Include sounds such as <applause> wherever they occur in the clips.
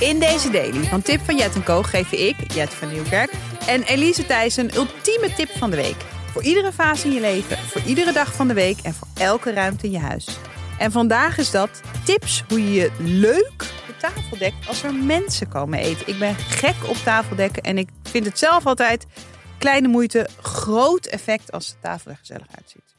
In deze daily van Tip van Jet Co geven ik, Jet van Nieuwkerk, en Elise Thijs een ultieme tip van de week. Voor iedere fase in je leven, voor iedere dag van de week en voor elke ruimte in je huis. En vandaag is dat tips hoe je je leuk de tafel dekt als er mensen komen eten. Ik ben gek op tafeldekken en ik vind het zelf altijd kleine moeite, groot effect als de tafel er gezellig uitziet.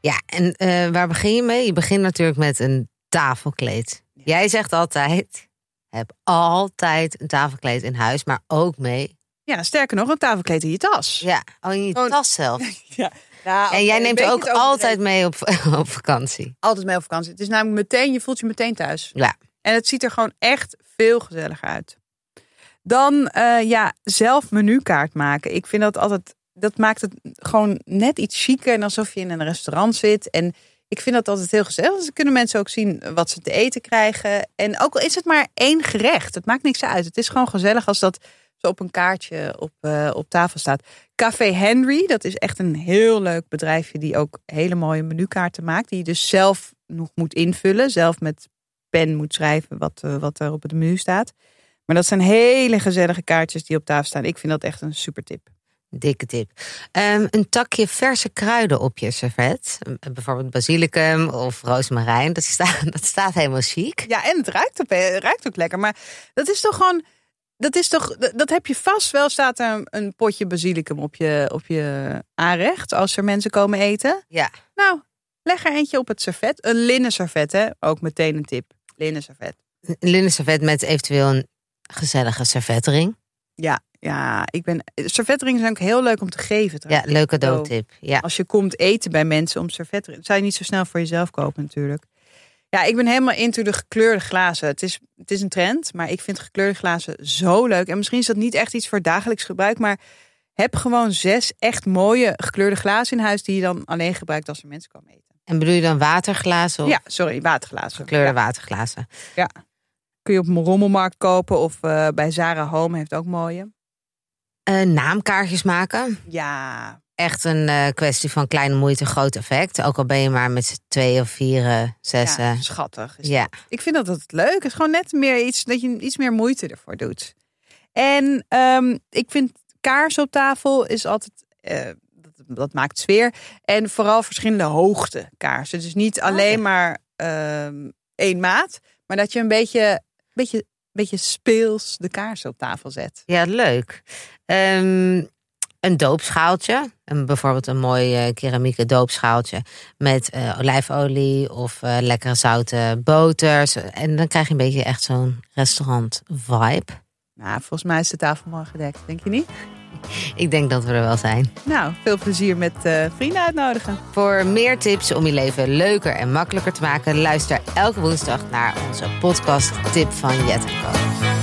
Ja, en eh, waar begin je mee? Je begint natuurlijk met een tafelkleed. Jij zegt altijd, heb altijd een tafelkleed in huis, maar ook mee. Ja, sterker nog, een tafelkleed in je tas. Ja, oh, in je tas zelf. <laughs> Ja. Nou, En jij neemt ook altijd mee op, <laughs> op vakantie. altijd mee op vakantie. Het is namelijk meteen, je voelt je meteen thuis. Ja. En het ziet er gewoon echt veel gezelliger uit. Dan eh, ja, zelf menukaart maken. Ik vind dat altijd, dat maakt het gewoon net iets chiquer en alsof je in een restaurant zit. En ik vind dat altijd heel gezellig. Dan kunnen mensen ook zien wat ze te eten krijgen. En ook al is het maar één gerecht, het maakt niks uit. Het is gewoon gezellig als dat zo op een kaartje op, eh, op tafel staat. Café Henry, dat is echt een heel leuk bedrijfje die ook hele mooie menukaarten maakt. Die je dus zelf nog moet invullen. Zelf met pen moet schrijven wat, eh, wat er op het menu staat. Maar dat zijn hele gezellige kaartjes die op tafel staan. Ik vind dat echt een super tip. Dikke tip. Ehm, een takje verse kruiden op je servet. Eh, Bijvoorbeeld basilicum of rozemarijn. Dat staat, <laughs> dat staat helemaal chic. Ja, en het ruikt ook, het ruikt ook lekker. Maar dat is toch gewoon. Dat is toch. Dat heb je vast wel. Staat er een- een potje basilicum op je, op je aanrecht. Als er mensen komen eten. Ja. Nou, leg er eentje op het servet. Een linnen servet, hè? Ook meteen een tip. Linnen servet. Een linnen servet met eventueel een gezellige servettering. Ja, ja. Ik ben. Servetteringen zijn ook heel leuk om te geven. Ja, leuke cadeautip. Ja. Als je komt eten bij mensen om servetteringen. Zou je niet zo snel voor jezelf kopen, natuurlijk. Ja, ik ben helemaal into de gekleurde glazen. Het is, het is een trend, maar ik vind gekleurde glazen zo leuk. En misschien is dat niet echt iets voor dagelijks gebruik, maar heb gewoon zes echt mooie gekleurde glazen in huis die je dan alleen gebruikt als er mensen komen eten. En bedoel je dan waterglazen of Ja, sorry, waterglazen. gekleurde Ja, waterglazen? kun je op een rommelmarkt kopen of eh, bij Zara Home heeft ook mooie. Eh, naamkaartjes maken. Ja, Echt een eh, kwestie van kleine moeite, groot effect. Ook al ben je maar met z'n twee of vieren, zes. ja schattig. ja. Ik vind dat het leuk is. Gewoon net meer iets dat je iets meer moeite ervoor doet. En ehm, ik vind kaars op tafel is altijd. eh, dat, dat maakt sfeer. En vooral verschillende hoogte kaarsen. Dus niet alleen ja. maar ehm, één maat. Maar dat je een beetje, beetje, beetje speels de kaarsen op tafel zet. Ja, leuk. Ehm, een doopschaaltje. Een, bijvoorbeeld een mooi eh, keramieke doopschaaltje. Met eh, olijfolie of eh, lekkere zoute boters. En dan krijg je een beetje echt zo'n restaurant vibe. Nou, volgens mij is de tafel mooi gedekt. Denk je niet? <laughs> Ik denk dat we er wel zijn. Nou, veel plezier met eh, vrienden uitnodigen. Voor meer tips om je leven leuker en makkelijker te maken... luister elke woensdag naar onze podcast Tip van Jet Co.